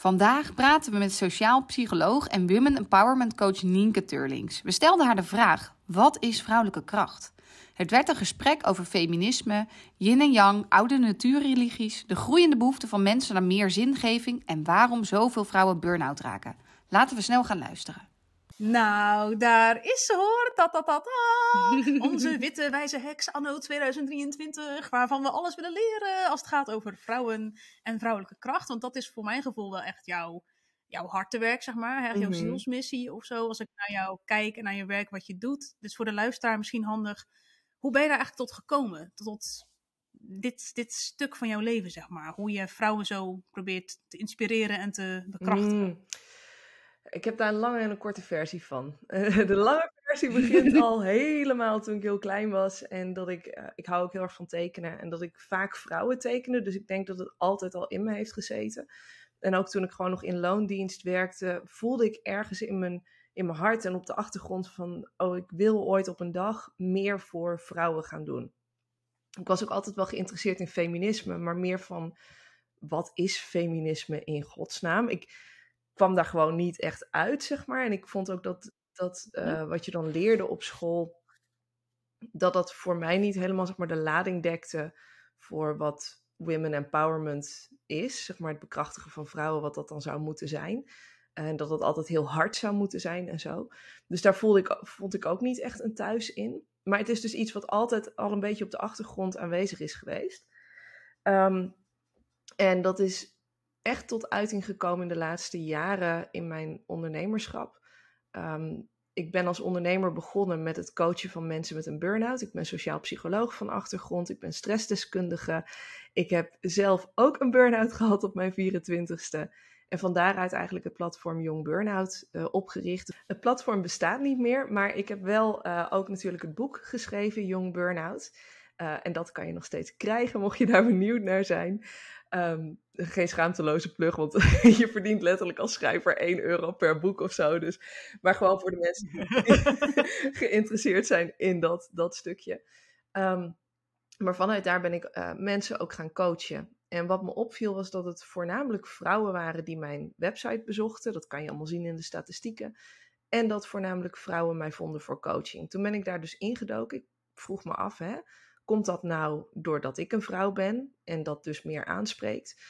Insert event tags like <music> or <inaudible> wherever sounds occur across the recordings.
Vandaag praten we met sociaal psycholoog en women empowerment coach Nienke Turlings. We stelden haar de vraag: wat is vrouwelijke kracht? Het werd een gesprek over feminisme, yin en yang, oude natuurreligies, de groeiende behoefte van mensen naar meer zingeving en waarom zoveel vrouwen burn-out raken. Laten we snel gaan luisteren. Nou, daar is ze hoor. Ta -ta -ta -ta. <laughs> Onze witte wijze heks anno 2023, waarvan we alles willen leren als het gaat over vrouwen en vrouwelijke kracht. Want dat is voor mijn gevoel wel echt jouw, jouw hartewerk, zeg maar. Hè? Jouw Mhm. zielsmissie of zo. Als ik naar jou kijk en naar je werk, wat je doet. Dus voor de luisteraar misschien handig. Hoe ben je daar eigenlijk tot gekomen? Tot, dit, dit stuk van jouw leven, zeg maar. Hoe je vrouwen zo probeert te inspireren en te bekrachtigen. Mm. Ik heb daar een lange en een korte versie van. <laughs> De lange versie begint al <laughs> helemaal toen ik heel klein was. En dat ik, eh, ik hou ook heel erg van tekenen. En dat ik vaak vrouwen tekende. Dus ik denk dat het altijd al in me heeft gezeten. En ook toen ik gewoon nog in loondienst werkte, voelde ik ergens in mijn, in mijn hart en op de achtergrond van, oh, ik wil ooit op een dag meer voor vrouwen gaan doen. Ik was ook altijd wel geïnteresseerd in feminisme, maar meer van, wat is feminisme in godsnaam? Ik kwam daar gewoon niet echt uit, zeg maar. En ik vond ook dat, dat eh, wat je dan leerde op school, dat dat voor mij niet helemaal zeg maar, de lading dekte voor wat women empowerment is. Zeg maar het bekrachtigen van vrouwen, wat dat dan zou moeten zijn. En dat het altijd heel hard zou moeten zijn en zo. Dus daar voelde ik, vond ik ook niet echt een thuis in. Maar het is dus iets wat altijd al een beetje op de achtergrond aanwezig is geweest. Ehm, en dat is echt tot uiting gekomen in de laatste jaren in mijn ondernemerschap. Ehm, ik ben als ondernemer begonnen met het coachen van mensen met een burn-out. Ik ben sociaal psycholoog van achtergrond. Ik ben stressdeskundige. Ik heb zelf ook een burn-out <laughs> gehad op mijn 24ste. En van daaruit eigenlijk het platform Young Burnout uh, opgericht. Het platform bestaat niet meer, maar ik heb wel uh, ook natuurlijk het boek geschreven, Young Burnout. Uh, en dat kan je nog steeds krijgen, mocht je daar <laughs> benieuwd naar zijn. Um, geen schaamteloze plug, want <laughs> je verdient letterlijk als schrijver 1 euro per boek of zo. Dus, maar gewoon voor de mensen die <laughs> geïnteresseerd zijn in dat, dat stukje. Um, maar vanuit daar ben ik uh, mensen ook gaan coachen. En wat me opviel was dat het voornamelijk vrouwen waren die mijn website bezochten. Dat kan je allemaal zien in de statistieken. En dat voornamelijk vrouwen mij vonden voor coaching. Toen ben ik daar dus ingedoken. Ik vroeg me af, hè, komt dat nou doordat ik een vrouw ben en dat dus meer aanspreekt?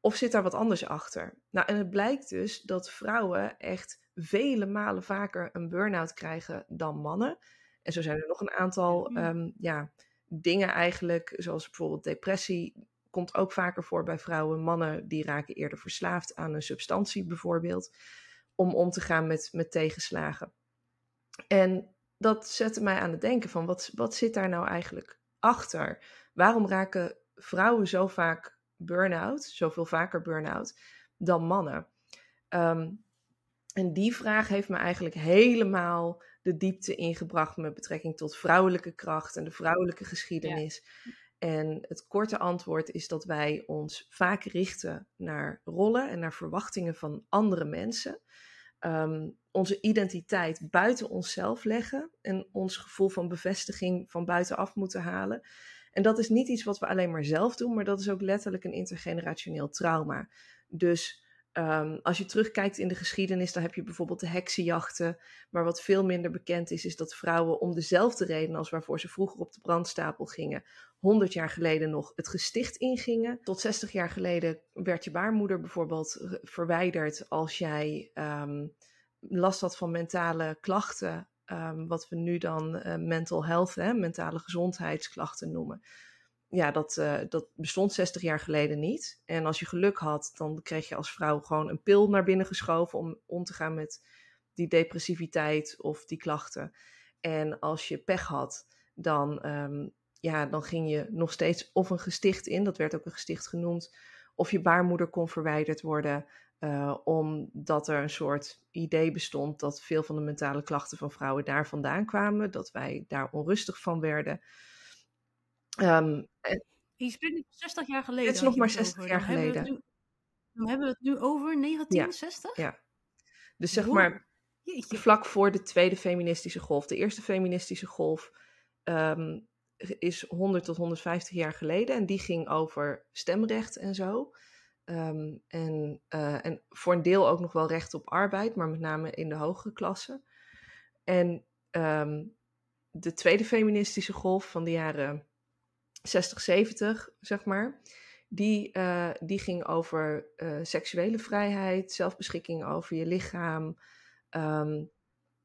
Of zit daar wat anders achter? Nou, en het blijkt dus dat vrouwen echt vele malen vaker een burn-out krijgen dan mannen. En zo zijn er nog een aantal um, ja, dingen eigenlijk, zoals bijvoorbeeld depressie, komt ook vaker voor bij vrouwen. Mannen die raken eerder verslaafd aan een substantie bijvoorbeeld, om om te gaan met, met tegenslagen. En dat zette mij aan het denken van, wat, wat zit daar nou eigenlijk achter? Waarom raken vrouwen zo vaak burn-out, zoveel vaker burn-out, dan mannen? Um, en die vraag heeft me eigenlijk helemaal de diepte ingebracht met betrekking tot vrouwelijke kracht en de vrouwelijke geschiedenis. Ja. En het korte antwoord is dat wij ons vaak richten naar rollen en naar verwachtingen van andere mensen. Um, onze identiteit buiten onszelf leggen en ons gevoel van bevestiging van buitenaf moeten halen. En dat is niet iets wat we alleen maar zelf doen, maar dat is ook letterlijk een intergenerationeel trauma. Dus Um, als je terugkijkt in de geschiedenis, dan heb je bijvoorbeeld de heksenjachten. Maar wat veel minder bekend is, is dat vrouwen om dezelfde reden als waarvoor ze vroeger op de brandstapel gingen, 100 jaar geleden nog het gesticht ingingen. Tot 60 jaar geleden werd je baarmoeder bijvoorbeeld verwijderd als jij um, last had van mentale klachten. Um, wat we nu dan uh, mental health, hè, mentale gezondheidsklachten noemen ja, dat, uh, dat bestond 60 jaar geleden niet. En als je geluk had, dan kreeg je als vrouw gewoon een pil naar binnen geschoven om om te gaan met die depressiviteit of die klachten. En als je pech had, dan, um, ja, dan ging je nog steeds of een gesticht in, dat werd ook een gesticht genoemd, of je baarmoeder kon verwijderd worden, uh, omdat er een soort idee bestond dat veel van de mentale klachten van vrouwen daar vandaan kwamen, dat wij daar onrustig van werden. Um, spreekt nu 60 jaar geleden. Het is nog maar 60 jaar geleden. Nu, dan hebben we het nu over 1960? Ja. ja. Dus zeg maar Jeetje. vlak voor de tweede feministische golf. De eerste feministische golf um, is 100 tot 150 jaar geleden. En die ging over stemrecht en zo. Ehm, en, eh, en voor een deel ook nog wel recht op arbeid, maar met name in de hogere klasse. En ehm, de tweede feministische golf van de jaren 60, 70, zeg maar, die, uh, die ging over uh, seksuele vrijheid, zelfbeschikking over je lichaam. Um,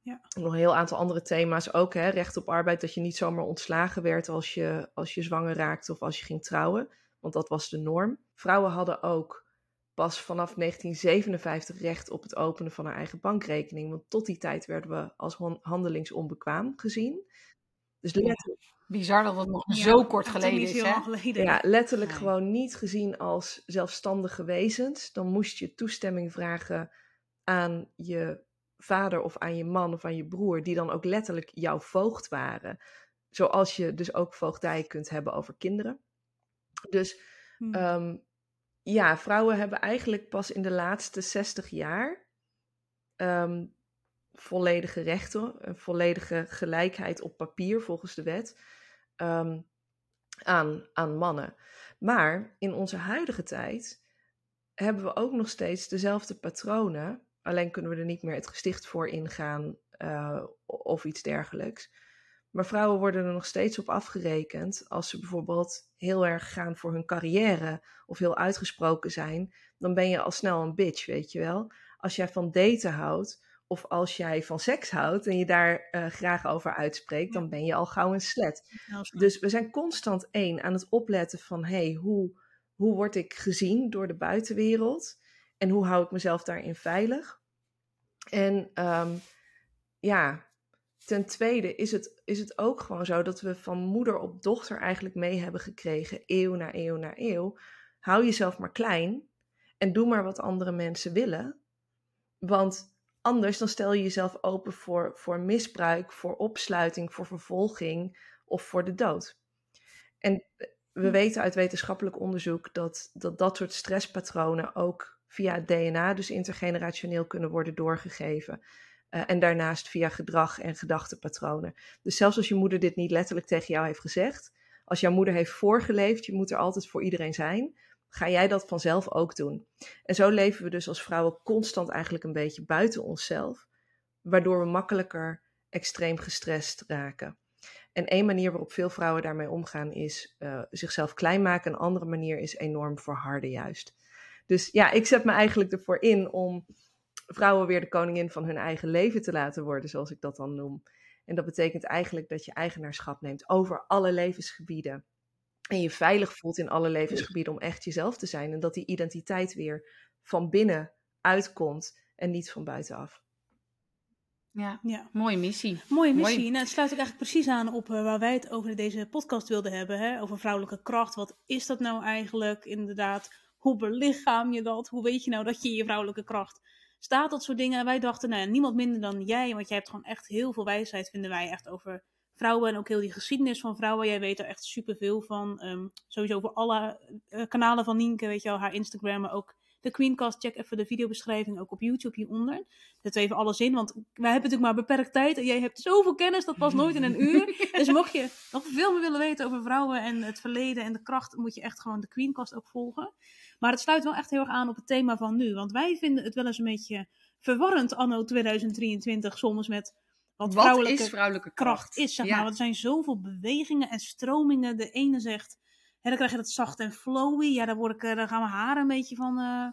ja. Nog een heel aantal andere thema's ook. Hè? Recht op arbeid, dat je niet zomaar ontslagen werd als je, als je zwanger raakte of als je ging trouwen. Want dat was de norm. Vrouwen hadden ook pas vanaf 1957 recht op het openen van haar eigen bankrekening. Want tot die tijd werden we als handelingsonbekwaam gezien. Dus letterlijk... Bizar dat het nog zo kort geleden is. Hè? Geleden. Ja, letterlijk gewoon niet gezien als zelfstandige wezens. Dan moest je toestemming vragen aan je vader of aan je man of aan je broer, die dan ook letterlijk jouw voogd waren. Zoals je dus ook voogdij kunt hebben over kinderen. Dus hm. Ehm, ja, vrouwen hebben eigenlijk pas in de laatste 60 jaar ehm, volledige rechten, een volledige gelijkheid op papier volgens de wet um, aan, aan mannen. Maar in onze huidige tijd hebben we ook nog steeds dezelfde patronen. Alleen kunnen we er niet meer het gesticht voor ingaan uh, of iets dergelijks. Maar vrouwen worden er nog steeds op afgerekend als ze bijvoorbeeld heel erg gaan voor hun carrière of heel uitgesproken zijn. Dan ben je al snel een bitch, weet je wel. Als jij van daten houdt of als jij van seks houdt en je daar uh, graag over uitspreekt, dan ben je al gauw een slet. Dus we zijn constant één aan het opletten van hey, hoe, hoe word ik gezien door de buitenwereld en hoe hou ik mezelf daarin veilig? En um, ja, ten tweede is het, is het ook gewoon zo dat we van moeder op dochter eigenlijk mee hebben gekregen, eeuw na eeuw na eeuw. Hou jezelf maar klein en doe maar wat andere mensen willen. Want anders dan stel je jezelf open voor, voor misbruik, voor opsluiting, voor vervolging of voor de dood. En we hm. weten uit wetenschappelijk onderzoek dat dat, dat soort stresspatronen ook via het DNA, dus intergenerationeel, kunnen worden doorgegeven. Uh, en daarnaast via gedrag en gedachtepatronen. Dus zelfs als je moeder dit niet letterlijk tegen jou heeft gezegd, als jouw moeder heeft voorgeleefd, je moet er altijd voor iedereen zijn, ga jij dat vanzelf ook doen. En zo leven we dus als vrouwen constant eigenlijk een beetje buiten onszelf, waardoor we makkelijker extreem gestrest raken. En één manier waarop veel vrouwen daarmee omgaan is uh, zichzelf klein maken. Een andere manier is enorm verharden juist. Dus ja, ik zet me eigenlijk ervoor in om vrouwen weer de koningin van hun eigen leven te laten worden, zoals ik dat dan noem. En dat betekent eigenlijk dat je eigenaarschap neemt over alle levensgebieden. En je veilig voelt in alle levensgebieden om echt jezelf te zijn. En dat die identiteit weer van binnen uitkomt en niet van buitenaf. Ja, ja. mooie missie. Mooie missie. Mooi. Nou, het sluit ook eigenlijk precies aan op uh, waar wij het over deze podcast wilden hebben. Hè? Over vrouwelijke kracht. Wat is dat nou eigenlijk inderdaad? Hoe belichaam je dat? Hoe weet je nou dat je je vrouwelijke kracht staat? Dat soort dingen. En wij dachten, nou, niemand minder dan jij. Want jij hebt gewoon echt heel veel wijsheid, vinden wij, echt over vrouwen en ook heel die geschiedenis van vrouwen. Jij weet er echt superveel van. Um, sowieso voor alle uh, kanalen van Nienke, weet je wel, haar Instagram, maar ook de Queencast. Check even de videobeschrijving ook op YouTube hieronder. Zet even alles in, want wij hebben natuurlijk maar beperkt tijd. En jij hebt zoveel kennis, dat past nooit in een uur. <laughs> dus mocht je nog veel meer willen weten over vrouwen en het verleden en de kracht, moet je echt gewoon de Queencast ook volgen. Maar het sluit wel echt heel erg aan op het thema van nu. Want wij vinden het wel eens een beetje verwarrend anno 2023 soms met wat, vrouwelijke, is vrouwelijke kracht? is. Zeg maar. Want er zijn zoveel bewegingen en stromingen. De ene zegt, hè, dan krijg je dat zacht en flowy. Ja, daar, word ik, eh, daar gaan mijn haren een beetje van uh,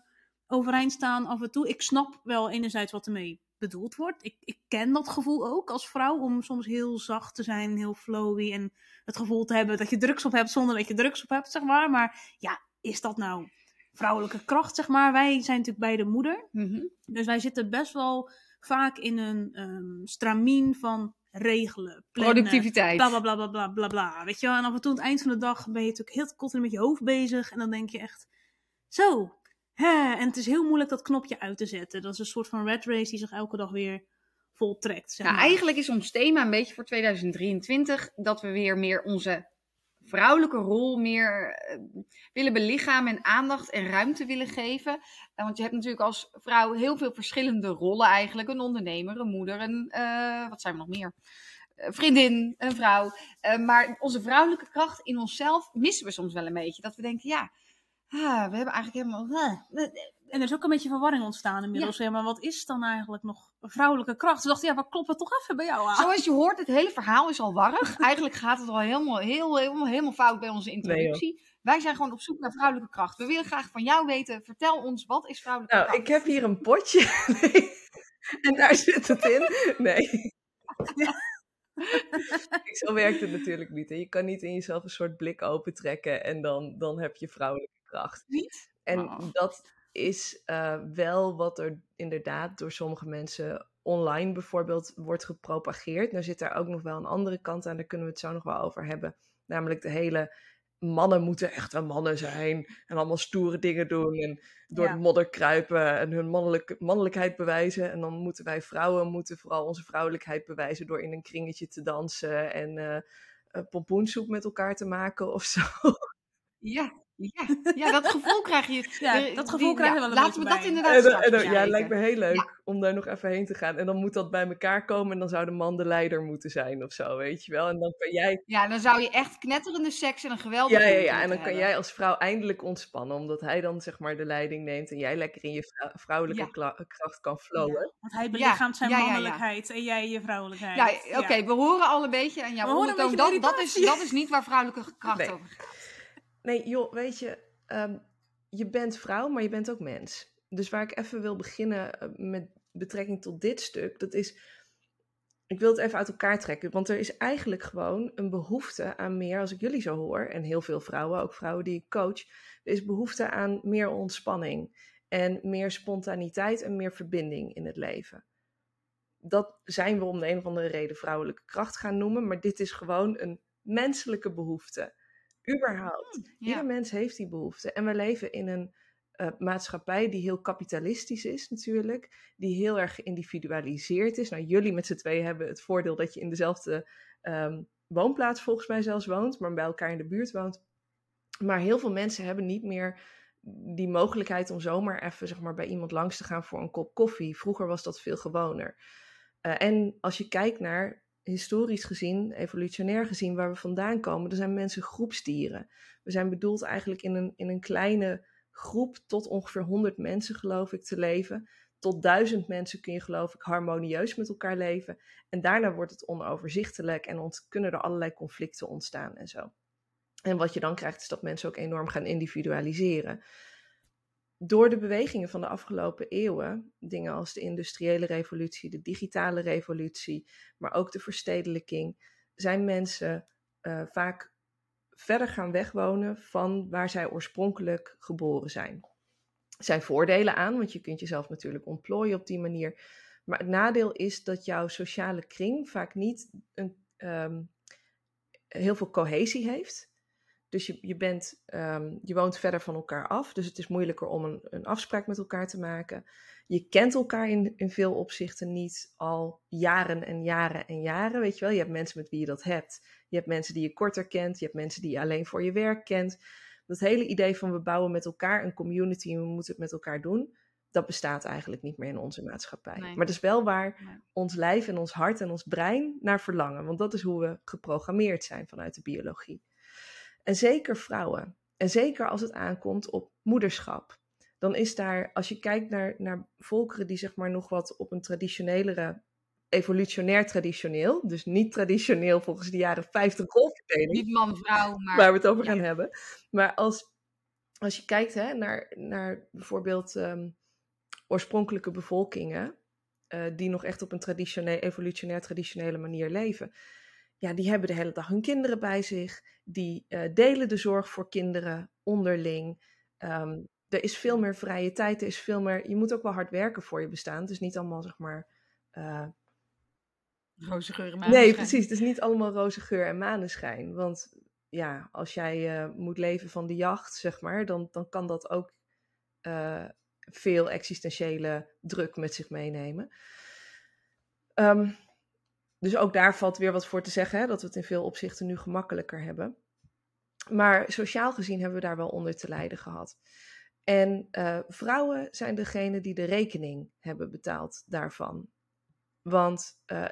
overeind staan af en toe. Ik snap wel enerzijds wat ermee bedoeld wordt. Ik, ik ken dat gevoel ook als vrouw om soms heel zacht te zijn, heel flowy. En het gevoel te hebben dat je drugs op hebt zonder dat je drugs op hebt, zeg maar. Maar ja, is dat nou vrouwelijke kracht, zeg maar? Wij zijn natuurlijk beide moeder. Mm Dus wij zitten best wel vaak in een um, stramien van regelen, plannen, productiviteit, bla bla bla bla bla bla. Weet je wel? En af en toe aan het eind van de dag ben je natuurlijk heel continu met je hoofd bezig en dan denk je echt, zo, hè. En het is heel moeilijk dat knopje uit te zetten. Dat is een soort van red race die zich elke dag weer voltrekt. Zeg nou, eigenlijk is ons thema een beetje voor 2023 dat we weer meer onze vrouwelijke rol meer eh, willen belichamen en aandacht en ruimte willen geven. Want je hebt natuurlijk als vrouw heel veel verschillende rollen eigenlijk. Een ondernemer, een moeder, een, uh, wat zijn we nog meer? vriendin, een vrouw. maar onze vrouwelijke kracht in onszelf missen we soms wel een beetje. Dat we denken, ja, Ah, we hebben eigenlijk helemaal... En er is ook een beetje verwarring ontstaan inmiddels. Ja. Maar wat is dan eigenlijk nog vrouwelijke kracht? Ze dachten, ja, we kloppen toch even bij jou aan. Zoals je hoort, het hele verhaal is al warrig. <laughs> Eigenlijk gaat het al helemaal, heel, helemaal, helemaal fout bij onze introductie. Wij zijn gewoon op zoek naar vrouwelijke kracht. We willen graag van jou weten, vertel ons, wat is vrouwelijke Nou, kracht? ik heb hier een potje. Nee. <laughs> En daar zit het in. Nee. <laughs> Zo werkt het natuurlijk niet. Hè. Je kan niet in jezelf een soort blik opentrekken en dan, dan heb je vrouwelijke kracht. Niet? En Oh. dat is eh, wel wat er inderdaad door sommige mensen online bijvoorbeeld wordt gepropageerd. Nou zit daar ook nog wel een andere kant aan, daar kunnen we het zo nog wel over hebben. Namelijk de hele mannen moeten echte mannen zijn en allemaal stoere dingen doen en door Ja. de modder kruipen en hun mannelijk, mannelijkheid bewijzen. En dan moeten wij vrouwen moeten vooral onze vrouwelijkheid bewijzen door in een kringetje te dansen en eh, eh, pompoensoep met elkaar te maken of zo. Ja, ja, ja, dat gevoel krijg je. <laughs> Ja, dat gevoel krijg je wel een Laten we dat bij. inderdaad En straks en dan- ja, lijkt me heel leuk om daar nog even heen te gaan. En dan moet dat bij elkaar komen en dan zou de man de leider moeten zijn of zo, weet je wel. En dan kan jij, Ja, dan zou je echt knetterende seks en een geweldige ja, ja, ja, en dan kan jij als vrouw eindelijk ontspannen, omdat hij dan zeg maar de leiding neemt en jij lekker in je vrou- vrouwelijke kracht kan flowen. Want hij belichaamt zijn ja, ja, ja. mannelijkheid en jij je vrouwelijkheid. Ja, oké, we horen al een beetje aan jouw We horen een ondertoon. beetje Dat, dat, is, dat is niet waar vrouwelijke kracht Nee. over gaat. Nee, joh, weet je, ehm, je bent vrouw, maar je bent ook mens. Dus waar ik even wil beginnen eh, met betrekking tot dit stuk, dat is, ik wil het even uit elkaar trekken, want er is eigenlijk gewoon een behoefte aan meer, als ik jullie zo hoor, en heel veel vrouwen, ook vrouwen die ik coach, er is behoefte aan meer ontspanning en meer spontaniteit en meer verbinding in het leven. Dat zijn we om de een of andere reden vrouwelijke kracht gaan noemen, maar dit is gewoon een menselijke behoefte. Überhaupt. Ja. Ieder mens heeft die behoefte. En we leven in een eh, maatschappij die heel kapitalistisch is natuurlijk. Die heel erg geïndividualiseerd is. Nou, jullie met z'n tweeën hebben het voordeel dat je in dezelfde ehm, woonplaats volgens mij zelfs woont. Maar bij elkaar in de buurt woont. Maar heel veel mensen hebben niet meer die mogelijkheid om zomaar even zeg maar, bij iemand langs te gaan voor een kop koffie. Vroeger was dat veel gewoner. Eh, en als je kijkt naar historisch gezien, evolutionair gezien, waar we vandaan komen, dan zijn mensen groepsdieren. We zijn bedoeld eigenlijk in een, in een kleine groep tot ongeveer 100 mensen, geloof ik, te leven. Tot duizend mensen kun je, geloof ik, harmonieus met elkaar leven. En daarna wordt het onoverzichtelijk en kunnen er allerlei conflicten ontstaan en zo. En wat je dan krijgt, is dat mensen ook enorm gaan individualiseren. Door de bewegingen van de afgelopen eeuwen, dingen als de industriële revolutie, de digitale revolutie, maar ook de verstedelijking, zijn mensen eh, vaak verder gaan wegwonen van waar zij oorspronkelijk geboren zijn. Er zijn voordelen aan, want je kunt jezelf natuurlijk ontplooien op die manier. Maar het nadeel is dat jouw sociale kring vaak niet een, ehm, heel veel cohesie heeft. Dus je, je, bent, ehm, je woont verder van elkaar af, dus het is moeilijker om een, een afspraak met elkaar te maken. Je kent elkaar in, in veel opzichten niet al jaren en jaren en jaren, weet je wel. Je hebt mensen met wie je dat hebt. Je hebt mensen die je korter kent, je hebt mensen die je alleen voor je werk kent. Dat hele idee van we bouwen met elkaar een community en we moeten het met elkaar doen, dat bestaat eigenlijk niet meer in onze maatschappij. Nee. Maar dat is wel waar Nee. ons lijf en ons hart en ons brein naar verlangen, want dat is hoe we geprogrammeerd zijn vanuit de biologie. En zeker vrouwen. En zeker als het aankomt op moederschap. Dan is daar, als je kijkt naar, naar volkeren die zeg maar nog wat op een traditionelere, evolutionair traditioneel, dus niet traditioneel volgens de jaren 50 rolverdeling, Niet man-vrouw, maar... waar we het over gaan hebben. Maar als, als je kijkt hè, naar, naar bijvoorbeeld ehm, oorspronkelijke bevolkingen, eh, die nog echt op een traditioneel, evolutionair traditionele manier leven, ja, die hebben de hele dag hun kinderen bij zich, die eh, delen de zorg voor kinderen onderling. Ehm, er is veel meer vrije tijd, er is veel meer, je moet ook wel hard werken voor je bestaan. Het is niet allemaal zeg maar eh, Roze geuren, Nee, precies. Het is niet allemaal roze geur en maneschijn. Want ja, als jij eh, moet leven van de jacht, zeg maar, dan, dan kan dat ook veel existentiële druk met zich meenemen. Ehm, dus ook daar valt weer wat voor te zeggen, hè, dat we het in veel opzichten nu gemakkelijker hebben. Maar sociaal gezien hebben we daar wel onder te lijden gehad. En eh, vrouwen zijn degene die de rekening hebben betaald daarvan. Want eh,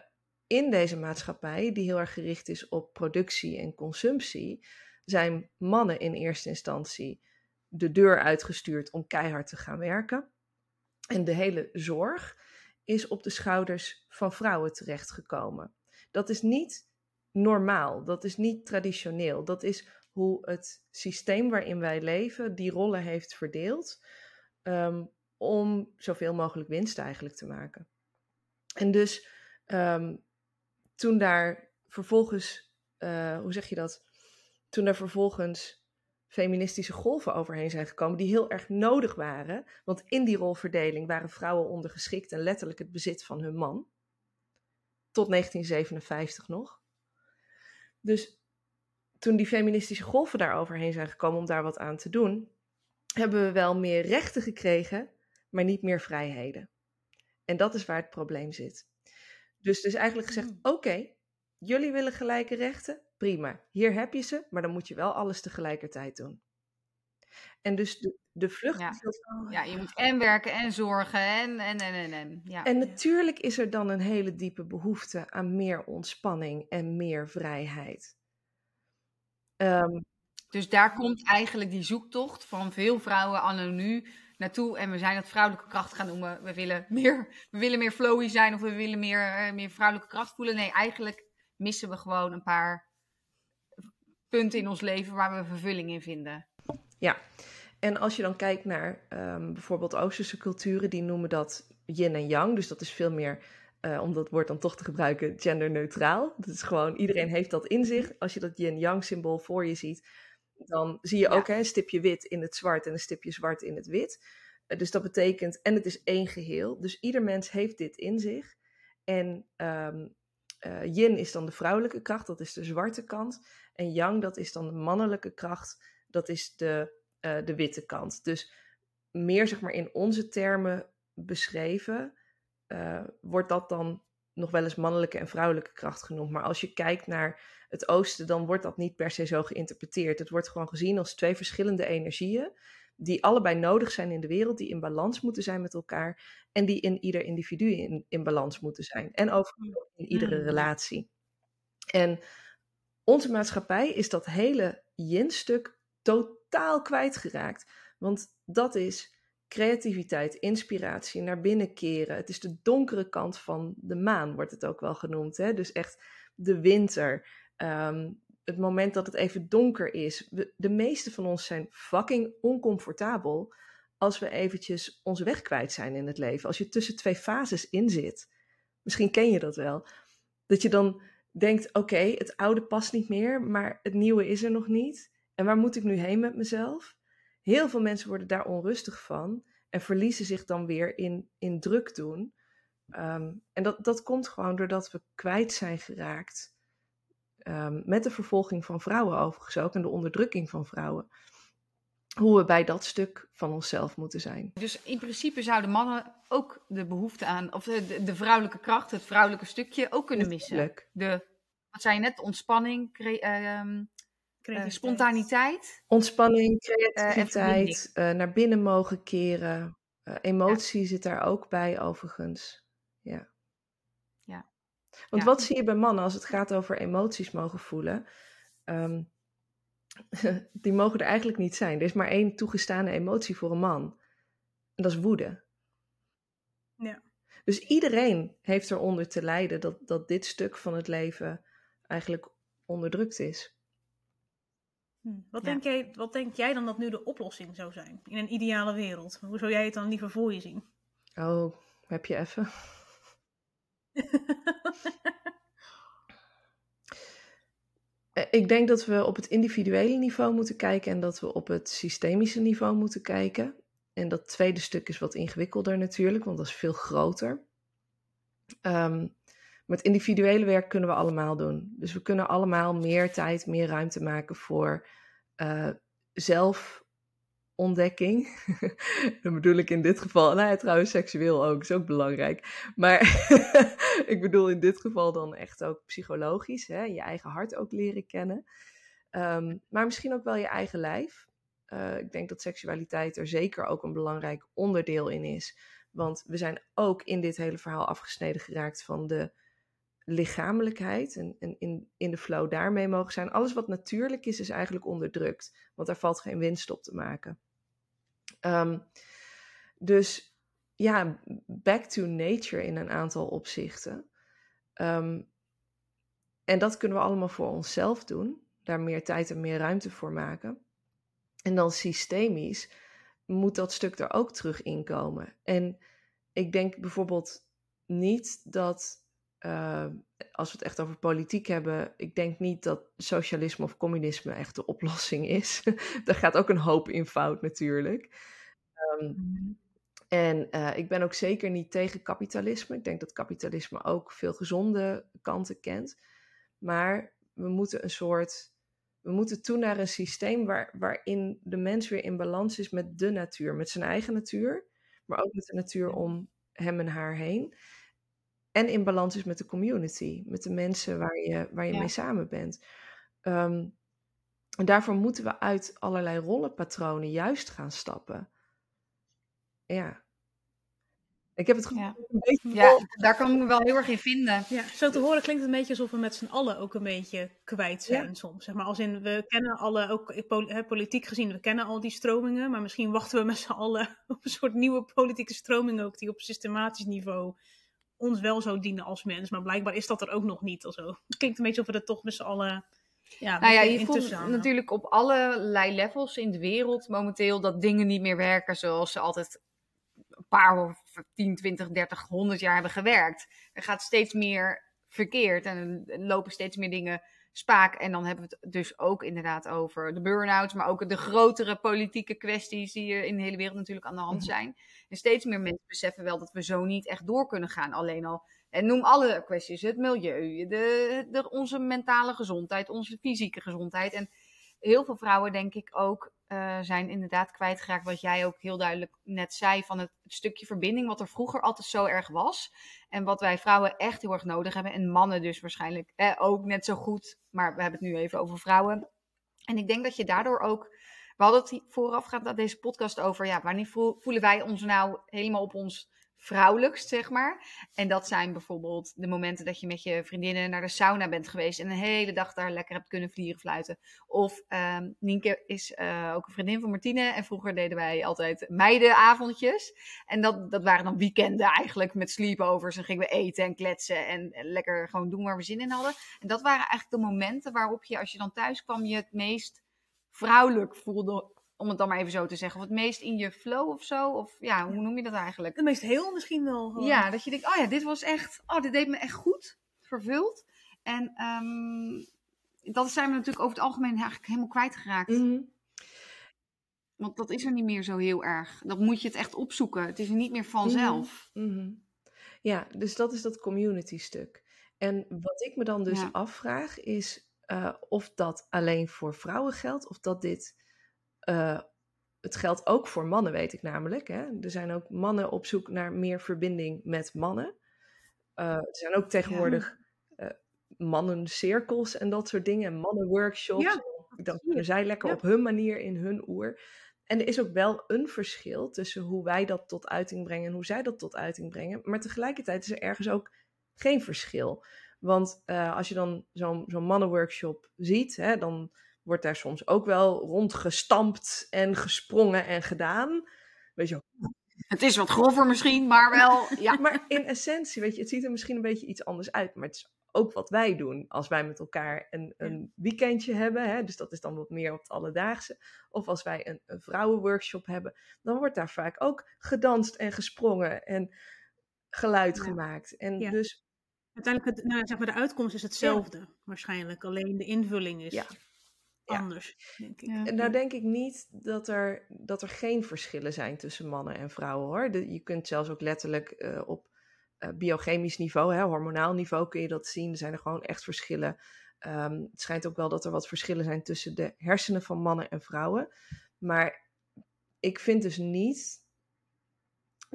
in deze maatschappij, die heel erg gericht is op productie en consumptie, zijn mannen in eerste instantie de deur uitgestuurd om keihard te gaan werken. En de hele zorg is op de schouders van vrouwen terechtgekomen. Dat is niet normaal, dat is niet traditioneel. Dat is hoe het systeem waarin wij leven die rollen heeft verdeeld um, om zoveel mogelijk winst eigenlijk te maken. En dus um, toen daar vervolgens, uh, hoe zeg je dat? Toen daar vervolgens feministische golven overheen zijn gekomen, die heel erg nodig waren. Want in die rolverdeling waren vrouwen ondergeschikt en letterlijk het bezit van hun man. Tot 1957 nog. Dus toen die feministische golven daar overheen zijn gekomen om daar wat aan te doen, hebben we wel meer rechten gekregen, maar niet meer vrijheden. En dat is waar het probleem zit. Dus, dus eigenlijk gezegd: hmm. oké, jullie willen gelijke rechten, prima. Hier heb je ze, maar dan moet je wel alles tegelijkertijd doen. En dus de, de vlucht. Ja. ja, je moet <laughs> en werken en zorgen en en en en. en. Ja. En natuurlijk is er dan een hele diepe behoefte aan meer ontspanning en meer vrijheid. Ehm, dus daar komt eigenlijk die zoektocht van veel vrouwen anno nu naartoe. En we zijn het vrouwelijke kracht gaan noemen. We willen meer, we willen meer flowy zijn of we willen meer, eh, meer vrouwelijke kracht voelen. Nee, eigenlijk missen we gewoon een paar punten in ons leven waar we vervulling in vinden. Ja, en als je dan kijkt naar um, bijvoorbeeld Oosterse culturen, die noemen dat yin en yang. Dus dat is veel meer, uh, om dat woord dan toch te gebruiken, genderneutraal. Dat is gewoon, iedereen heeft dat in zich. Als je dat yin-yang symbool voor je ziet, dan zie je ook hè, een stipje wit in het zwart en een stipje zwart in het wit. Uh, dus dat betekent, en het is één geheel. Dus ieder mens heeft dit in zich. En um, uh, yin is dan de vrouwelijke kracht, dat is de zwarte kant. En yang, dat is dan de mannelijke kracht, dat is de, uh, de witte kant. Dus meer zeg maar in onze termen beschreven, uh, wordt dat dan nog wel eens mannelijke en vrouwelijke kracht genoemd. Maar als je kijkt naar het oosten, dan wordt dat niet per se zo geïnterpreteerd. Het wordt gewoon gezien als twee verschillende energieën die allebei nodig zijn in de wereld, die in balans moeten zijn met elkaar en die in ieder individu in, in balans moeten zijn. En overigens in iedere mm. relatie. En onze maatschappij is dat hele yin-stuk totaal kwijtgeraakt. Want dat is creativiteit, inspiratie, naar binnen keren. Het is de donkere kant van de maan, wordt het ook wel genoemd. Hè? Dus echt de winter, ehm, het moment dat het even donker is. de meeste van ons zijn fucking oncomfortabel als we eventjes onze weg kwijt zijn in het leven. Als je tussen twee fases in zit. Misschien ken je dat wel. Dat je dan denkt, oké, het oude past niet meer, maar het nieuwe is er nog niet. En waar moet ik nu heen met mezelf? Heel veel mensen worden daar onrustig van en verliezen zich dan weer in, in druk doen. Ehm, en dat, dat komt gewoon doordat we kwijt zijn geraakt Ehm, met de vervolging van vrouwen overigens ook en de onderdrukking van vrouwen. Hoe we bij dat stuk van onszelf moeten zijn. Dus in principe zouden mannen ook de behoefte aan, of de, de vrouwelijke kracht, het vrouwelijke stukje ook kunnen missen. De, wat zei je net, ontspanning, cre ehm, uh, spontaniteit. Ontspanning, creativiteit, uh, naar binnen mogen keren. Uh, emotie zit daar ook bij, overigens. Ja. Want wat zie je bij mannen als het gaat over emoties mogen voelen? Um, <laughs> die mogen er eigenlijk niet zijn. Er is maar één toegestane emotie voor een man. En dat is woede. Ja. Dus iedereen heeft eronder te lijden dat, dat dit stuk van het leven eigenlijk onderdrukt is. Hm. Wat, denk jij, wat denk jij dan dat nu de oplossing zou zijn in een ideale wereld? Hoe zou jij het dan liever voor je zien? Oh, heb je even? <laughs> Eh, ik denk dat we op het individuele niveau moeten kijken en dat we op het systemische niveau moeten kijken. En dat tweede stuk is wat ingewikkelder natuurlijk, want dat is veel groter. Maar het individuele werk kunnen we allemaal doen. Dus we kunnen allemaal meer tijd, meer ruimte maken voor uh, zelf ontdekking. <laughs> Dan bedoel ik in dit geval, nou ja, trouwens seksueel ook, is ook belangrijk. Maar <laughs> ik bedoel in dit geval dan echt ook psychologisch, hè? je eigen hart ook leren kennen. Um, maar misschien ook wel je eigen lijf. Uh, ik denk dat seksualiteit er zeker ook een belangrijk onderdeel in is. Want we zijn ook in dit hele verhaal afgesneden geraakt van de lichamelijkheid en, en in, in de flow daarmee mogen zijn. Alles wat natuurlijk is, is eigenlijk onderdrukt. Want daar valt geen winst op te maken. Ehm, dus ja, back to nature in een aantal opzichten. Ehm, en dat kunnen we allemaal voor onszelf doen. Daar meer tijd en meer ruimte voor maken. En dan systemisch moet dat stuk er ook terug inkomen. En ik denk bijvoorbeeld niet dat, uh, als we het echt over politiek hebben, ik denk niet dat socialisme of communisme echt de oplossing is. <laughs> Daar gaat ook een hoop in fout natuurlijk. Um, en uh, ik ben ook zeker niet tegen kapitalisme. Ik denk dat kapitalisme ook veel gezonde kanten kent. Maar we moeten een soort. We moeten toe naar een systeem waar, waarin de mens weer in balans is met de natuur, met zijn eigen natuur, maar ook met de natuur om hem en haar heen. En in balans is met de community, met de mensen waar je, waar je mee samen bent. Um, en daarvoor moeten we uit allerlei rollenpatronen juist gaan stappen. Ja. Ik heb het gevoel ja. een beetje... Ja, daar kan ik me wel heel erg in vinden. Ja, zo te horen klinkt het een beetje alsof we met z'n allen ook een beetje kwijt zijn soms. Zeg maar als in, we kennen alle, ook politiek gezien, we kennen al die stromingen. Maar misschien wachten we met z'n allen <laughs> op een soort nieuwe politieke stroming ook. Die op systematisch niveau ons wel zou dienen als mens. Maar blijkbaar is dat er ook nog niet. Of zo. Het klinkt een beetje alsof we er toch met z'n allen... Ja, nou ja, je voelt natuurlijk op allerlei levels in de wereld momenteel dat dingen niet meer werken zoals ze altijd een paar of 10, 20, 30, 100 jaar hebben gewerkt. Er gaat steeds meer verkeerd en er lopen steeds meer dingen spaak. En dan hebben we het dus ook inderdaad over de burn-outs, maar ook de grotere politieke kwesties die in de hele wereld natuurlijk aan de hand mhm. zijn. En steeds meer mensen beseffen wel dat we zo niet echt door kunnen gaan. Alleen al, en noem alle kwesties, het milieu, de, de, onze mentale gezondheid, onze fysieke gezondheid. En heel veel vrouwen, denk ik ook, uh, zijn inderdaad kwijtgeraakt. Wat jij ook heel duidelijk net zei: van het, stukje verbinding, wat er vroeger altijd zo erg was. En wat wij vrouwen echt heel erg nodig hebben. En mannen dus waarschijnlijk eh, ook net zo goed. Maar we hebben het nu even over vrouwen. En ik denk dat je daardoor ook. We hadden het voorafgaand aan deze podcast over. Ja, wanneer voelen wij ons nou helemaal op ons vrouwelijkst, zeg maar. En dat zijn bijvoorbeeld de momenten dat je met je vriendinnen naar de sauna bent geweest en een hele dag daar lekker hebt kunnen vliegen fluiten. Of um, Nienke is uh, ook een vriendin van Martine en vroeger deden wij altijd meidenavondjes. En dat, dat waren dan weekenden eigenlijk met sleepovers en gingen we eten en kletsen en, en lekker gewoon doen waar we zin in hadden. En dat waren eigenlijk de momenten waarop je als je dan thuis kwam je het meest vrouwelijk voelde om het dan maar even zo te zeggen. Of het meest in je flow of zo. Of ja, hoe noem je dat eigenlijk? Het meest heel misschien wel. Gewoon. Ja, dat je denkt, oh ja, dit was echt, oh, dit deed me echt goed. Vervuld. En um, dat zijn we natuurlijk over het algemeen eigenlijk helemaal kwijtgeraakt. Mm Want dat is er niet meer zo heel erg. Dat moet je het echt opzoeken. Het is er niet meer vanzelf. Mm Ja, dus dat is dat community stuk. En wat ik me dan dus afvraag is uh, of dat alleen voor vrouwen geldt. Of dat dit uh, het geldt ook voor mannen, weet ik namelijk. Hè? Er zijn ook mannen op zoek naar meer verbinding met mannen. Uh, er zijn ook tegenwoordig ja. uh, mannencirkels en dat soort dingen. Mannenworkshops. Ja. Dan kunnen zij lekker ja. op hun manier in hun oer. En er is ook wel een verschil tussen hoe wij dat tot uiting brengen en hoe zij dat tot uiting brengen. Maar tegelijkertijd is er ergens ook geen verschil. Want uh, als je dan zo'n zo'n mannenworkshop ziet, hè, dan wordt daar soms ook wel rondgestampt en gesprongen en gedaan. Weet je Het is wat grover misschien, maar wel. Ja. <laughs> maar in essentie, weet je, het ziet er misschien een beetje iets anders uit. Maar het is ook wat wij doen als wij met elkaar een, een weekendje hebben. Hè, dus dat is dan wat meer op het alledaagse. Of als wij een, een vrouwenworkshop hebben, dan wordt daar vaak ook gedanst en gesprongen en geluid gemaakt. En dus. Uiteindelijk, het, nou, zeg maar, de uitkomst is hetzelfde, waarschijnlijk. Alleen de invulling is anders, denk ik. En nou denk ik niet dat er, dat er geen verschillen zijn tussen mannen en vrouwen hoor. je kunt zelfs ook letterlijk uh, op uh, biochemisch niveau, hè, hormonaal niveau kun je dat zien. Er zijn er gewoon echt verschillen. Um, het schijnt ook wel dat er wat verschillen zijn tussen de hersenen van mannen en vrouwen. Maar ik vind dus niet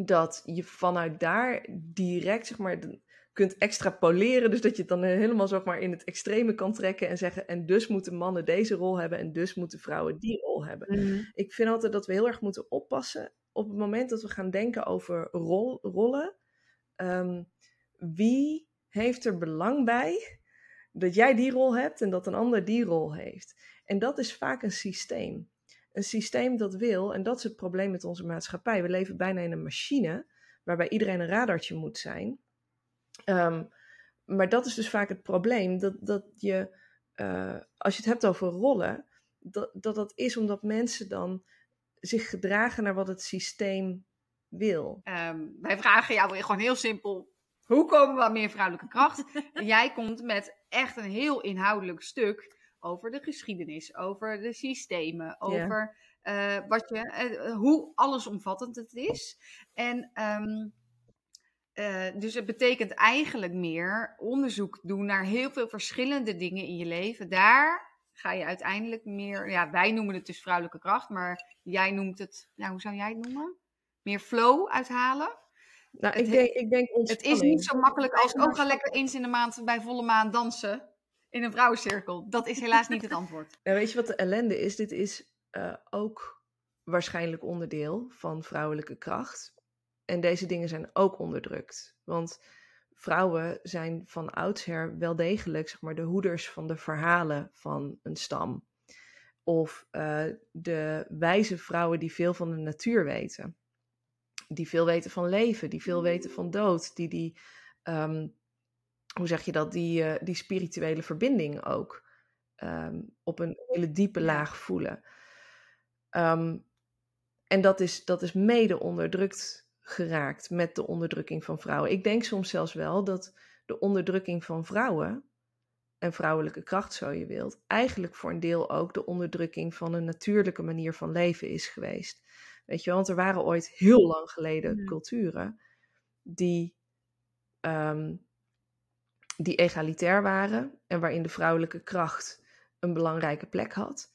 dat je vanuit daar direct, zeg maar, kunt extrapoleren. Dus dat je het dan helemaal zeg maar, in het extreme kan trekken en zeggen: en dus moeten mannen deze rol hebben en dus moeten vrouwen die rol hebben. Mhm. Ik vind altijd dat we heel erg moeten oppassen op het moment dat we gaan denken over rol, rollen. Um, wie heeft er belang bij dat jij die rol hebt en dat een ander die rol heeft? En dat is vaak een systeem. Een systeem dat wil, en dat is het probleem met onze maatschappij. We leven bijna in een machine waarbij iedereen een radartje moet zijn. Ehm, maar dat is dus vaak het probleem, dat, dat je, eh, als je het hebt over rollen, dat, dat dat is omdat mensen dan zich gedragen naar wat het systeem wil. Ehm, wij vragen jou gewoon heel simpel, hoe komen we aan meer vrouwelijke kracht? en <laughs> jij komt met echt een heel inhoudelijk stuk over de geschiedenis, over de systemen, over uh, wat je, uh, hoe allesomvattend het is. En um, uh, dus het betekent eigenlijk meer onderzoek doen naar heel veel verschillende dingen in je leven. Daar ga je uiteindelijk meer, ja, wij noemen het dus vrouwelijke kracht, maar jij noemt het, nou, hoe zou jij het noemen? Meer flow uithalen. Nou, ik denk, ik denk Het is niet zo makkelijk als, oh, ga lekker eens in de maand bij volle maan dansen in een vrouwencirkel. Dat is helaas niet het antwoord. <laughs> Ja, weet je wat de ellende is? Dit is uh, ook waarschijnlijk onderdeel van vrouwelijke kracht. En deze dingen zijn ook onderdrukt. Want vrouwen zijn van oudsher wel degelijk zeg maar, de hoeders van de verhalen van een stam. Of uh, de wijze vrouwen die veel van de natuur weten. Die veel weten van leven, die veel weten van dood. Die die, um, hoe zeg je dat, die, uh, die spirituele verbinding ook um, op een hele diepe laag voelen. Um, en dat is, dat is mede onderdrukt geraakt met de onderdrukking van vrouwen. Ik denk soms zelfs wel dat de onderdrukking van vrouwen en vrouwelijke kracht, zo je wilt, eigenlijk voor een deel ook de onderdrukking van een natuurlijke manier van leven is geweest. Weet je want er waren ooit heel lang geleden culturen die, um, die egalitair waren en waarin de vrouwelijke kracht een belangrijke plek had.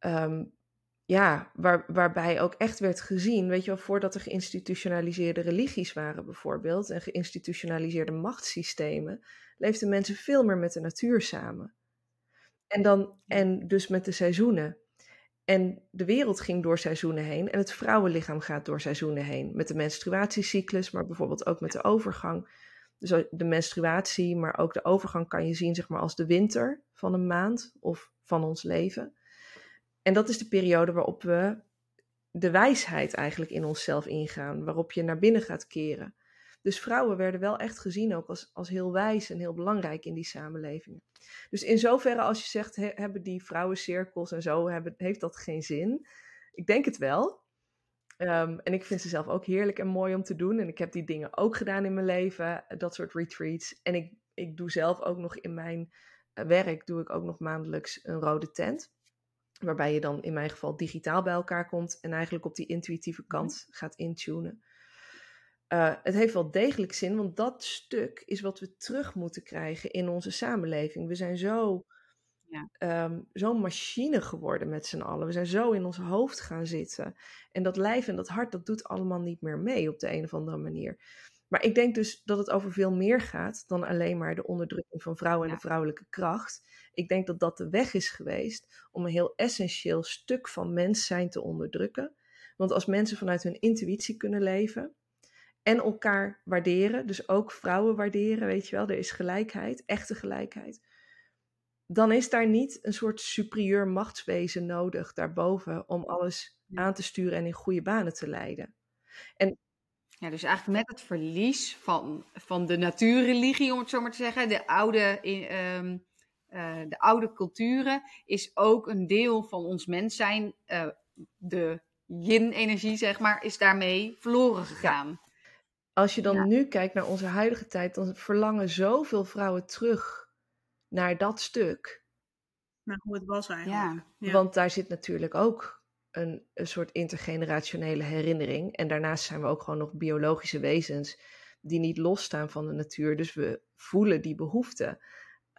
Um, ja, waar, waarbij ook echt werd gezien, weet je wel, voordat er geïnstitutionaliseerde religies waren bijvoorbeeld en geïnstitutionaliseerde machtssystemen, leefden mensen veel meer met de natuur samen. En, dan, en dus met de seizoenen. En de wereld ging door seizoenen heen en het vrouwenlichaam gaat door seizoenen heen. Met de menstruatiecyclus, maar bijvoorbeeld ook met de overgang. Dus de menstruatie, maar ook de overgang kan je zien zeg maar, als de winter van een maand of van ons leven. En dat is de periode waarop we de wijsheid eigenlijk in onszelf ingaan, waarop je naar binnen gaat keren. Dus vrouwen werden wel echt gezien ook als, als heel wijs en heel belangrijk in die samenlevingen. Dus in zoverre als je zegt, hebben die vrouwencirkels en zo, hebben, heeft dat geen zin? Ik denk het wel. Um, en ik vind ze zelf ook heerlijk en mooi om te doen. En ik heb die dingen ook gedaan in mijn leven, dat soort retreats. En ik, ik doe zelf ook nog in mijn eh, werk, doe ik ook nog maandelijks een rode tent. Waarbij je dan in mijn geval digitaal bij elkaar komt en eigenlijk op die intuïtieve mhm. kant gaat intunen. Uh, het heeft wel degelijk zin, want dat stuk is wat we terug moeten krijgen in onze samenleving. We zijn zo, ja. um, zo'n machine geworden met z'n allen. We zijn zo in ons hoofd gaan zitten. En dat lijf en dat hart, dat doet allemaal niet meer mee op de een of andere manier. Maar ik denk dus dat het over veel meer gaat dan alleen maar de onderdrukking van vrouwen en de vrouwelijke kracht. Ik denk dat dat de weg is geweest om een heel essentieel stuk van mens zijn te onderdrukken. Want als mensen vanuit hun intuïtie kunnen leven en elkaar waarderen, dus ook vrouwen waarderen, weet je wel, er is gelijkheid, echte gelijkheid. Dan is daar niet een soort superieur machtswezen nodig daarboven om alles aan te sturen en in goede banen te leiden. En ja, dus eigenlijk met het verlies van, van de natuurreligie, om het zo maar te zeggen, de oude, um, uh, de oude culturen, is ook een deel van ons mens zijn, uh, de yin-energie, zeg maar, is daarmee verloren gegaan. Als je dan ja. nu kijkt naar onze huidige tijd, dan verlangen zoveel vrouwen terug naar dat stuk. Naar hoe het was eigenlijk. Ja. Want daar zit natuurlijk ook een, een soort intergenerationele herinnering. En daarnaast zijn we ook gewoon nog biologische wezens die niet losstaan van de natuur. Dus we voelen die behoefte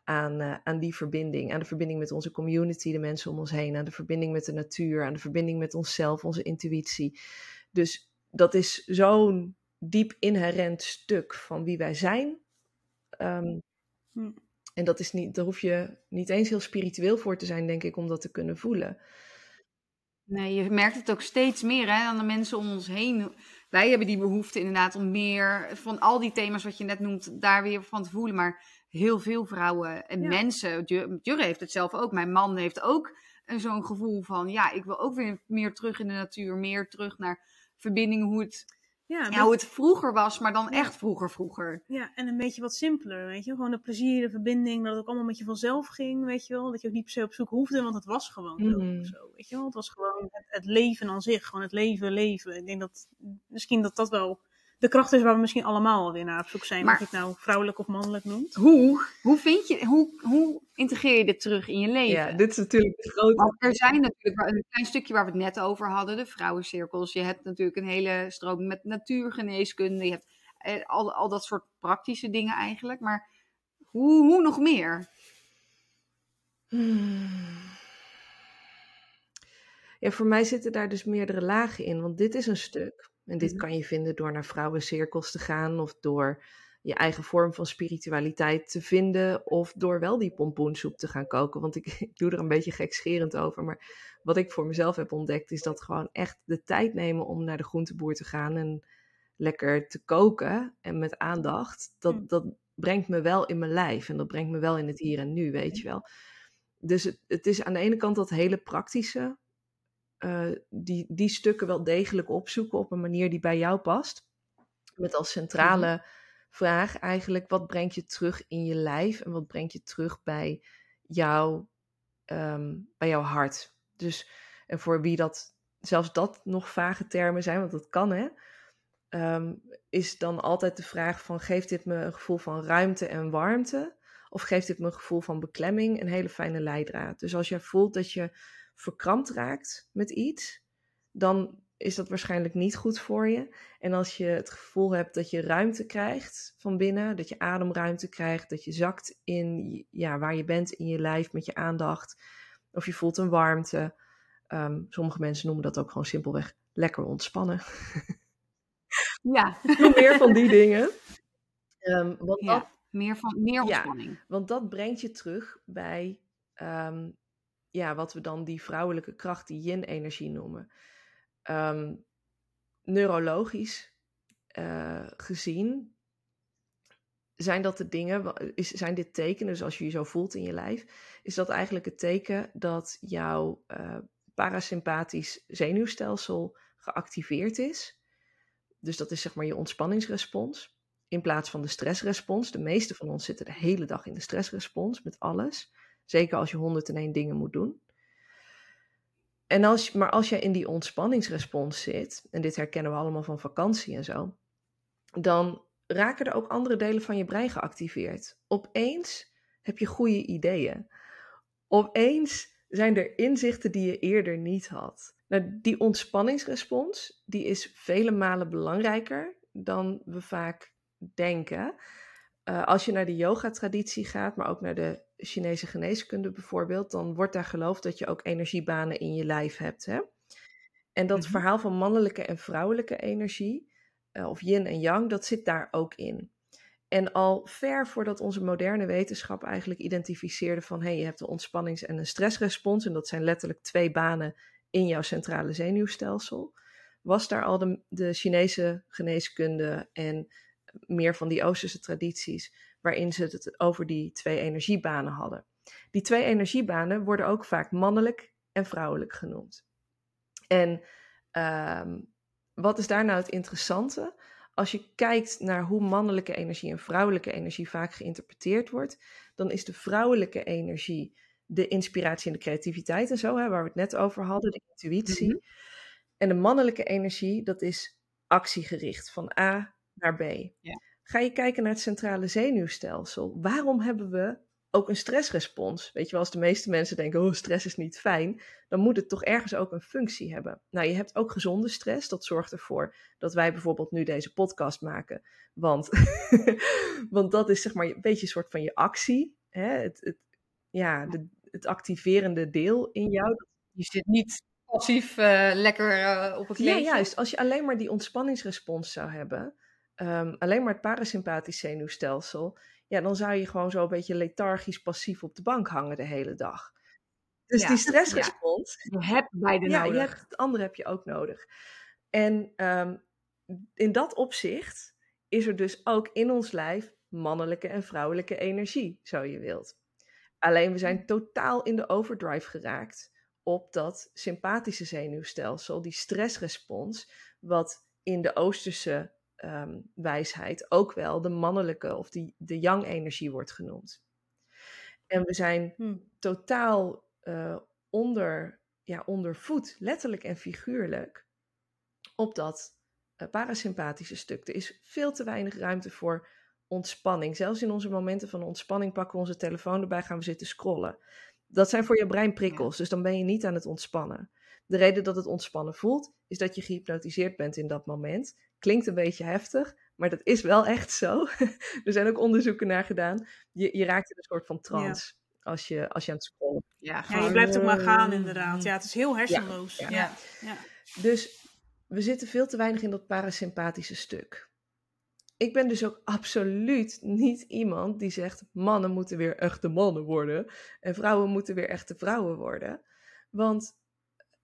aan, uh, aan die verbinding. Aan de verbinding met onze community, de mensen om ons heen. Aan de verbinding met de natuur. Aan de verbinding met onszelf, onze intuïtie. Dus dat is zo'n diep inherent stuk van wie wij zijn. Um, hm. En dat is niet, daar hoef je niet eens heel spiritueel voor te zijn, denk ik, om dat te kunnen voelen. Nee, je merkt het ook steeds meer hè, aan de mensen om ons heen. Wij hebben die behoefte inderdaad om meer van al die thema's wat je net noemt, daar weer van te voelen. Maar heel veel vrouwen en ja. mensen, Jurre heeft het zelf ook, mijn man heeft ook eh, zo'n gevoel van, ja, ik wil ook weer meer terug in de natuur, meer terug naar verbinding, hoe het, Ja, ja, hoe het vroeger was, maar dan echt vroeger vroeger. Ja, en een beetje wat simpeler, weet je. Gewoon de plezier, de verbinding, dat het ook allemaal met je vanzelf ging, weet je wel. Dat je ook niet per se op zoek hoefde, want het was gewoon zo, Mhm. zo, weet je wel. Het was gewoon het, het leven aan zich, gewoon het leven, leven. Ik denk dat misschien dat dat wel de kracht is waar we misschien allemaal alweer naar op zoek zijn. Maar- Of je het nou vrouwelijk of mannelijk noemt. Hoe, hoe vind je, hoe, hoe integreer je dit terug in je leven? Ja, dit is natuurlijk de grote... Want er zijn natuurlijk wel een klein stukje waar we het net over hadden, de vrouwencirkels. Je hebt natuurlijk een hele stroom met natuurgeneeskunde. Je hebt eh, al, al dat soort praktische dingen eigenlijk. Maar hoe, hoe nog meer? Hmm. Ja, voor mij zitten daar dus meerdere lagen in, want dit is een stuk. En dit Mhm. kan je vinden door naar vrouwencirkels te gaan of door je eigen vorm van spiritualiteit te vinden of door wel die pompoensoep te gaan koken. Want ik, <laughs> ik doe er een beetje gekscherend over, maar wat ik voor mezelf heb ontdekt is dat gewoon echt de tijd nemen om naar de groenteboer te gaan en lekker te koken en met aandacht, dat, Mm. dat brengt me wel in mijn lijf en dat brengt me wel in het hier en nu, weet je wel. Dus het, het is aan de ene kant dat hele praktische, eh, die, die stukken wel degelijk opzoeken op een manier die bij jou past. Met als centrale vraag eigenlijk, wat brengt je terug in je lijf en wat brengt je terug bij, jou, ehm, bij jouw hart. Dus, en voor wie dat, zelfs dat nog vage termen zijn, want dat kan hè, ehm, is dan altijd de vraag van, geeft dit me een gevoel van ruimte en warmte? Of geeft dit me een gevoel van beklemming, een hele fijne leidraad? Dus als jij voelt dat je verkrampt raakt met iets, dan is dat waarschijnlijk niet goed voor je. En als je het gevoel hebt dat je ruimte krijgt van binnen, dat je ademruimte krijgt, dat je zakt in ja, waar je bent in je lijf met je aandacht, of je voelt een warmte. Ehm, sommige mensen noemen dat ook gewoon simpelweg lekker ontspannen. Ja, <laughs> Nog meer van die dingen. Ehm, want, dat, ja. Meer, van, meer Ja. ontspanning. want dat brengt je terug bij ehm, ja, wat we dan die vrouwelijke kracht, die yin-energie noemen. Ehm, neurologisch eh, gezien zijn dat de dingen, is, zijn dit tekenen, dus als je je zo voelt in je lijf, is dat eigenlijk het teken dat jouw eh, parasympathisch zenuwstelsel geactiveerd is. Dus dat is zeg maar je ontspanningsrespons. In plaats van de stressrespons. De meeste van ons zitten de hele dag in de stressrespons met alles. Zeker als je 101 dingen moet doen. En als, maar als jij in die ontspanningsrespons zit, en dit herkennen we allemaal van vakantie en zo, dan raken er ook andere delen van je brein geactiveerd. Opeens heb je goede ideeën. Opeens zijn er inzichten die je eerder niet had. Nou, die ontspanningsrespons, die is vele malen belangrijker dan we vaak denken. Eh, als je naar de yoga-traditie gaat, maar ook naar de Chinese geneeskunde bijvoorbeeld, dan wordt daar geloofd dat je ook energiebanen in je lijf hebt. Hè? En dat Mhm. verhaal van mannelijke en vrouwelijke energie, eh, of yin en yang, dat zit daar ook in. En al ver voordat onze moderne wetenschap eigenlijk identificeerde van hé, hey, je hebt een ontspannings- en een stressrespons, en dat zijn letterlijk twee banen in jouw centrale zenuwstelsel, was daar al de, de Chinese geneeskunde en meer van die Oosterse tradities, waarin ze het over die twee energiebanen hadden. Die twee energiebanen worden ook vaak mannelijk en vrouwelijk genoemd. En ehm, wat is daar nou het interessante? Als je kijkt naar hoe mannelijke energie en vrouwelijke energie vaak geïnterpreteerd wordt, dan is de vrouwelijke energie de inspiratie en de creativiteit en zo, hè, waar we het net over hadden, de intuïtie. Mhm. En de mannelijke energie, dat is actiegericht, van A naar B. Ja. Ga je kijken naar het centrale zenuwstelsel, waarom hebben we ook een stressrespons? Weet je wel, als de meeste mensen denken, oh, stress is niet fijn, dan moet het toch ergens ook een functie hebben. Nou, je hebt ook gezonde stress, dat zorgt ervoor dat wij bijvoorbeeld nu deze podcast maken, want, <laughs> want dat is zeg maar een beetje een soort van je actie, hè? Het, het, ja, de, het activerende deel in jou, Je zit niet passief eh, lekker eh, op het Ja, kleedje. juist. Als je alleen maar die ontspanningsrespons zou hebben, ehm, alleen maar het parasympathisch zenuwstelsel, ja, dan zou je gewoon zo een beetje lethargisch passief op de bank hangen de hele dag. Dus Ja, die stressrespons, Je hebt beide ja, nodig. je hebt, het andere heb je ook nodig. En ehm, in dat opzicht is er dus ook in ons lijf mannelijke en vrouwelijke energie, zo je wilt. Alleen we zijn totaal in de overdrive geraakt op dat sympathische zenuwstelsel, die stressrespons, wat in de Oosterse ehm, wijsheid ook wel de mannelijke of die, de yang-energie wordt genoemd. En we zijn Hm. totaal uh, onder, ja, ondervoed, letterlijk en figuurlijk, op dat uh, parasympathische stuk. Er is veel te weinig ruimte voor ontspanning. Zelfs in onze momenten van ontspanning pakken we onze telefoon erbij, gaan we zitten scrollen. Dat zijn voor je brein prikkels, dus dan ben je niet aan het ontspannen. De reden dat het ontspannen voelt, is dat je gehypnotiseerd bent in dat moment. Klinkt een beetje heftig, maar dat is wel echt zo. <laughs> er zijn ook onderzoeken naar gedaan. Je, je raakt in een soort van trance ja. als, je, als je aan het scrollen ja, ja, je blijft ook maar gaan inderdaad. Ja, het is heel hersenloos. Ja, ja. ja. Dus we zitten veel te weinig in dat parasympathische stuk. Ik ben dus ook absoluut niet iemand die zegt: mannen moeten weer echte mannen worden en vrouwen moeten weer echte vrouwen worden. Want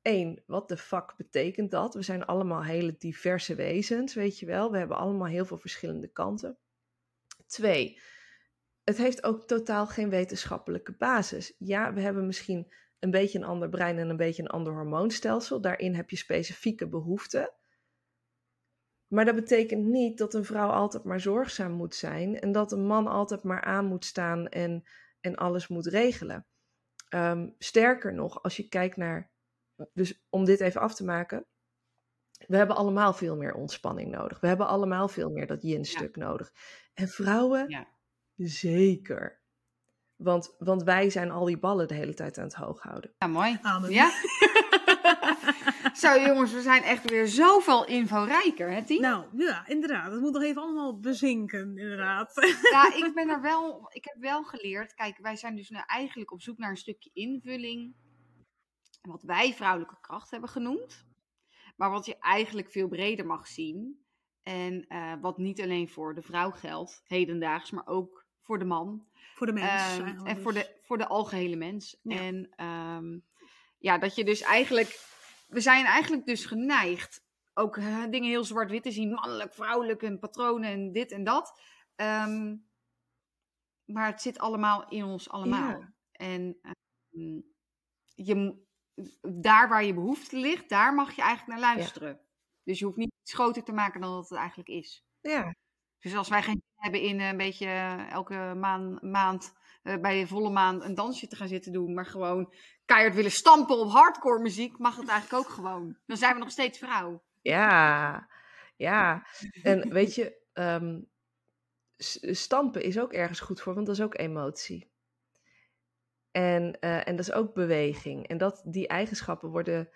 één, wat de fuck betekent dat? We zijn allemaal hele diverse wezens, weet je wel. We hebben allemaal heel veel verschillende kanten. Twee, het heeft ook totaal geen wetenschappelijke basis. Ja, we hebben misschien een beetje een ander brein en een beetje een ander hormoonstelsel. Daarin heb je specifieke behoeften. Maar dat betekent niet dat een vrouw altijd maar zorgzaam moet zijn en dat een man altijd maar aan moet staan en, en alles moet regelen. Um, sterker nog, als je kijkt naar, dus om dit even af te maken, we hebben allemaal veel meer ontspanning nodig. We hebben allemaal veel meer dat yin-stuk ja. nodig. En vrouwen, Ja. zeker. Want, want wij zijn al die ballen de hele tijd aan het hoog houden. Ja, mooi. Amen. Ja? <laughs> Zo jongens, we zijn echt weer zoveel inforijker, hè Tien? Nou, ja, inderdaad. Het moet nog even allemaal bezinken, inderdaad. <laughs> Ja, ik <laughs> ben er wel, ik heb wel geleerd. Kijk, wij zijn dus nu eigenlijk op zoek naar een stukje invulling. Wat wij vrouwelijke kracht hebben genoemd. Maar wat je eigenlijk veel breder mag zien. En uh, wat niet alleen voor de vrouw geldt, hedendaags, maar ook voor de man. Voor de mens. Um, en voor dus. de, voor de algehele mens. Ja. En um, ja, dat je dus eigenlijk. We zijn eigenlijk dus geneigd. Ook uh, dingen heel zwart-wit te zien. Mannelijk, vrouwelijk en patronen en dit en dat. Um, maar het zit allemaal in ons allemaal. Ja. En je, daar waar je behoefte ligt, daar mag je eigenlijk naar luisteren. Ja. Dus je hoeft niet iets groter te maken dan dat het eigenlijk is. Ja. Dus als wij geen hebben in een beetje uh, elke maan, maand uh, bij de volle maan een dansje te gaan zitten doen, maar gewoon keihard willen stampen op hardcore muziek, mag het eigenlijk ook gewoon. Dan zijn we nog steeds vrouw. Ja, ja. En weet je, um, stampen is ook ergens goed voor, want dat is ook emotie. En, uh, en dat is ook beweging. En dat, die eigenschappen worden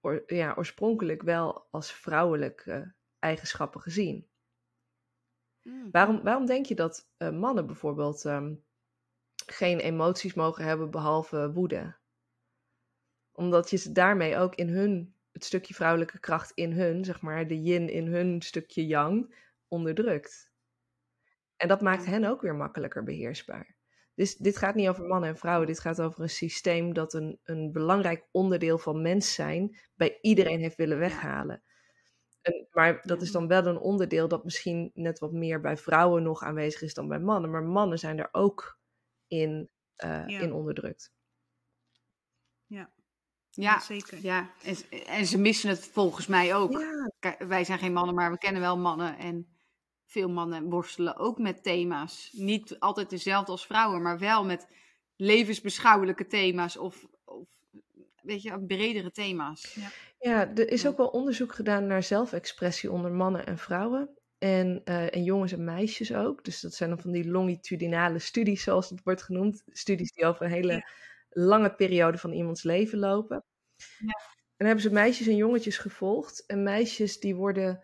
or, ja, oorspronkelijk wel als vrouwelijke eigenschappen gezien. Mm. Waarom, waarom denk je dat uh, mannen bijvoorbeeld um, geen emoties mogen hebben behalve woede? Omdat je ze daarmee ook in hun, het stukje vrouwelijke kracht in hun, zeg maar, de yin in hun stukje yang, onderdrukt. En dat maakt hen ook weer makkelijker beheersbaar. Dus dit gaat niet over mannen en vrouwen, dit gaat over een systeem dat een, een belangrijk onderdeel van mens zijn bij iedereen heeft willen weghalen. En, maar dat is dan wel een onderdeel dat misschien net wat meer bij vrouwen nog aanwezig is dan bij mannen. Maar mannen zijn er ook in, uh, ja. in onderdrukt. Ja. Ja, ja, zeker. Ja, en, en, ze missen het volgens mij ook. Ja. Wij zijn geen mannen, maar we kennen wel mannen. En veel mannen worstelen ook met thema's. Niet altijd dezelfde als vrouwen, maar wel met levensbeschouwelijke thema's. Of, of weet je, bredere thema's. Ja. Ja, er is ook wel onderzoek gedaan naar zelfexpressie onder mannen en vrouwen. En, uh, en jongens en meisjes ook. Dus dat zijn dan van die longitudinale studies, zoals het wordt genoemd. Studies die over een hele ja. lange periode van iemands leven lopen. Ja. En dan hebben ze meisjes en jongetjes gevolgd. En meisjes die worden,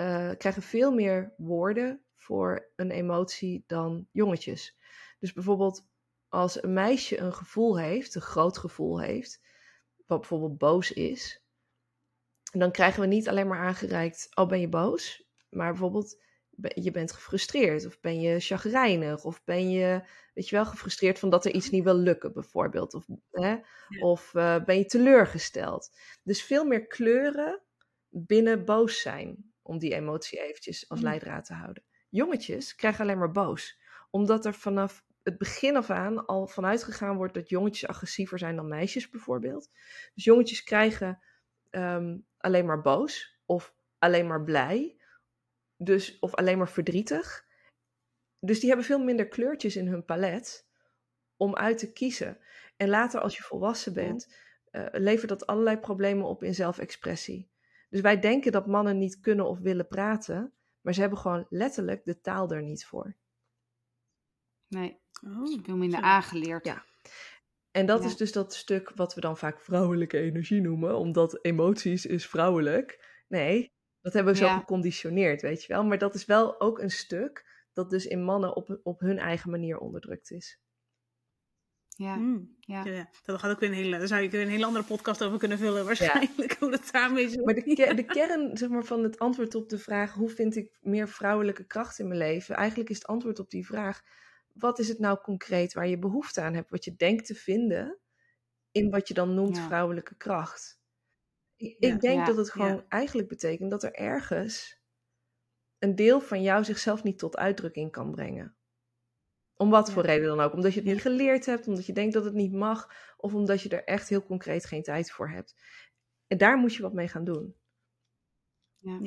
uh, krijgen veel meer woorden voor een emotie dan jongetjes. Dus bijvoorbeeld als een meisje een gevoel heeft, een groot gevoel heeft, wat bijvoorbeeld boos is, dan krijgen we niet alleen maar aangereikt, oh ben je boos? Maar bijvoorbeeld, je bent gefrustreerd of ben je chagrijnig of ben je, weet je wel, gefrustreerd van dat er iets niet wil lukken bijvoorbeeld. Of, hè? Of uh, ben je teleurgesteld. Dus veel meer kleuren binnen boos zijn, om die emotie eventjes als leidraad te houden. Jongetjes krijgen alleen maar boos, omdat er vanaf het begin af aan al vanuit gegaan wordt dat jongetjes agressiever zijn dan meisjes bijvoorbeeld. Dus jongetjes krijgen ehm, alleen maar boos of alleen maar blij, dus, of alleen maar verdrietig. Dus die hebben veel minder kleurtjes in hun palet om uit te kiezen. En later als je volwassen bent, uh, levert dat allerlei problemen op in zelfexpressie. Dus wij denken dat mannen niet kunnen of willen praten, maar ze hebben gewoon letterlijk de taal er niet voor. Nee, oh, veel minder aangeleerd. Ja. En dat is dus dat stuk wat we dan vaak vrouwelijke energie noemen, omdat emoties is vrouwelijk. Nee, dat hebben we zo geconditioneerd, weet je wel. Maar dat is wel ook een stuk dat dus in mannen op, op hun eigen manier onderdrukt is. Ja, mm. ja. ja. Dat gaat ook weer een hele, daar zou je een hele andere podcast over kunnen vullen, waarschijnlijk. Hoe dat daarmee zit. Maar de, de kern zeg maar, van het antwoord op de vraag: hoe vind ik meer vrouwelijke kracht in mijn leven? Eigenlijk is het antwoord op die vraag: wat is het nou concreet waar je behoefte aan hebt? Wat je denkt te vinden in wat je dan noemt vrouwelijke kracht. Ik, denk dat het gewoon eigenlijk betekent dat er ergens een deel van jou zichzelf niet tot uitdrukking kan brengen. Om wat voor reden dan ook. Omdat je het niet geleerd hebt, omdat je denkt dat het niet mag, of omdat je er echt heel concreet geen tijd voor hebt. En daar moet je wat mee gaan doen. Ja.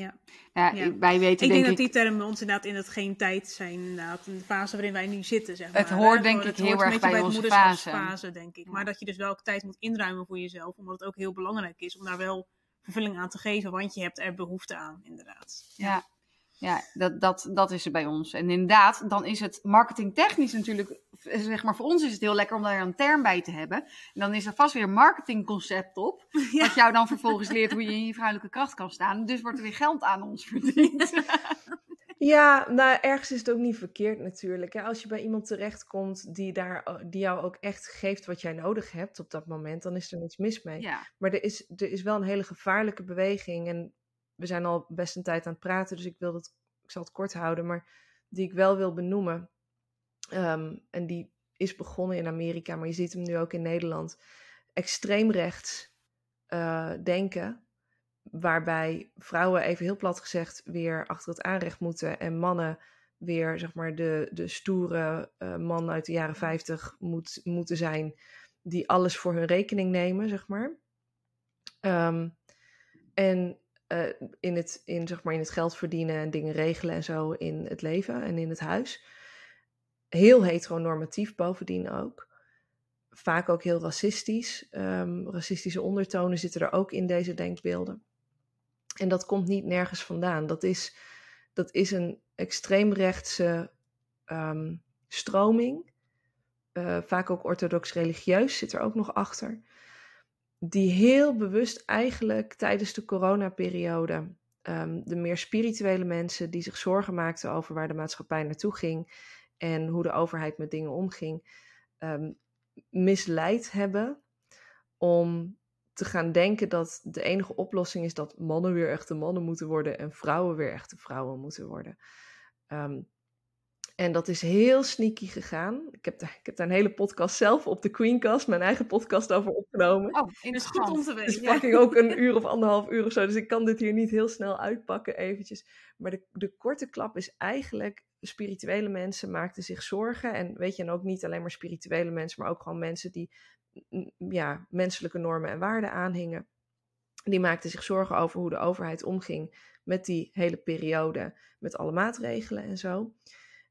Ja. ja, wij weten ik denk, dat die termen ons inderdaad in het geen tijd zijn, inderdaad, in de fase waarin wij nu zitten. Zeg maar. Het hoort denk ik heel erg bij, bij onze fase. fase denk ik. Maar dat je dus wel tijd moet inruimen voor jezelf, omdat het ook heel belangrijk is om daar wel vervulling aan te geven, want je hebt er behoefte aan, inderdaad. Ja, ja, dat, dat, dat is er bij ons. En inderdaad, dan is het marketingtechnisch natuurlijk, zeg maar, voor ons is het heel lekker om daar een term bij te hebben. En dan is er vast weer een marketingconcept op, <laughs> wat jou dan vervolgens leert hoe je in je vrouwelijke kracht kan staan. Dus wordt er weer geld aan ons verdiend. <laughs> Ja, nou, ergens is het ook niet verkeerd natuurlijk. Als je bij iemand terechtkomt die, daar, die jou ook echt geeft wat jij nodig hebt op dat moment, dan is er niets mis mee. Ja. Maar er is, er is wel een hele gevaarlijke beweging. En we zijn al best een tijd aan het praten, dus ik, wil dat, ik zal het kort houden, maar die ik wel wil benoemen. Ehm, en die is begonnen in Amerika, maar je ziet hem nu ook in Nederland. Extreemrechts uh, denken, waarbij vrouwen, even heel plat gezegd, weer achter het aanrecht moeten en mannen weer, zeg maar, de, de stoere uh, man uit de jaren 50 moet, moeten zijn, die alles voor hun rekening nemen, zeg maar. Um, en uh, in, het, in, zeg maar, in het geld verdienen en dingen regelen en zo in het leven en in het huis. Heel heteronormatief bovendien ook. Vaak ook heel racistisch. Um, racistische ondertonen zitten er ook in deze denkbeelden. En dat komt niet nergens vandaan. Dat is, dat is een extreemrechtse um, stroming. Uh, vaak ook orthodox religieus zit er ook nog achter die heel bewust eigenlijk tijdens de coronaperiode um, de meer spirituele mensen die zich zorgen maakten over waar de maatschappij naartoe ging en hoe de overheid met dingen omging, um, misleid hebben om te gaan denken dat de enige oplossing is dat mannen weer echte mannen moeten worden en vrouwen weer echte vrouwen moeten worden. Um, en dat is heel sneaky gegaan. Ik heb, daar, ik heb daar een hele podcast zelf op de Queencast, mijn eigen podcast over opgenomen. Oh, interessant om te weten. Dus pak ik ook een uur of anderhalf uur of zo. Dus ik kan dit hier niet heel snel uitpakken eventjes. Maar de, de korte klap is eigenlijk, spirituele mensen maakten zich zorgen. En weet je, en ook niet alleen maar spirituele mensen, maar ook gewoon mensen die ja, menselijke normen en waarden aanhingen. Die maakten zich zorgen over hoe de overheid omging met die hele periode, met alle maatregelen en zo.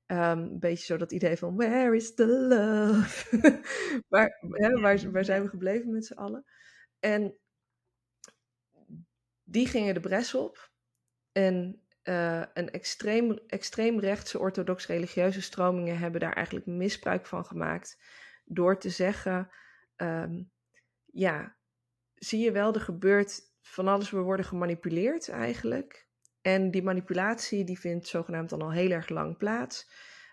Um, een beetje zo dat idee van where is the love? <laughs> waar, hè, waar, waar zijn we gebleven met z'n allen? En die gingen de bres op. En uh, een extreem, extreem rechtse orthodox-religieuze stromingen hebben daar eigenlijk misbruik van gemaakt. Door te zeggen, um, ja, zie je wel, er gebeurt van alles, we worden gemanipuleerd eigenlijk. En die manipulatie die vindt zogenaamd dan al heel erg lang plaats.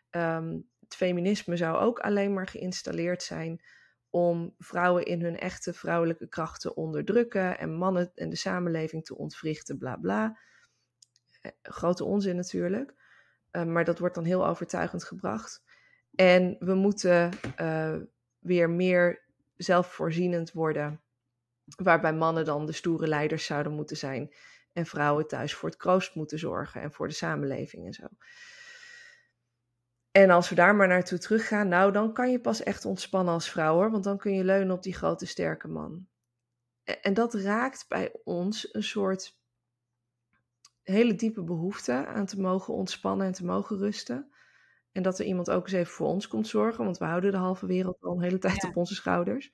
Ehm, het feminisme zou ook alleen maar geïnstalleerd zijn om vrouwen in hun echte vrouwelijke kracht te onderdrukken en mannen en de samenleving te ontwrichten, bla bla. Eh, grote onzin natuurlijk, uh, maar dat wordt dan heel overtuigend gebracht. En we moeten uh, weer meer zelfvoorzienend worden, waarbij mannen dan de stoere leiders zouden moeten zijn en vrouwen thuis voor het kroost moeten zorgen en voor de samenleving en zo. En als we daar maar naartoe teruggaan, nou, dan kan je pas echt ontspannen als vrouw hoor. Want dan kun je leunen op die grote sterke man. En, dat raakt bij ons een soort hele diepe behoefte aan te mogen ontspannen en te mogen rusten. En dat er iemand ook eens even voor ons komt zorgen, want we houden de halve wereld al een hele tijd Ja. op onze schouders.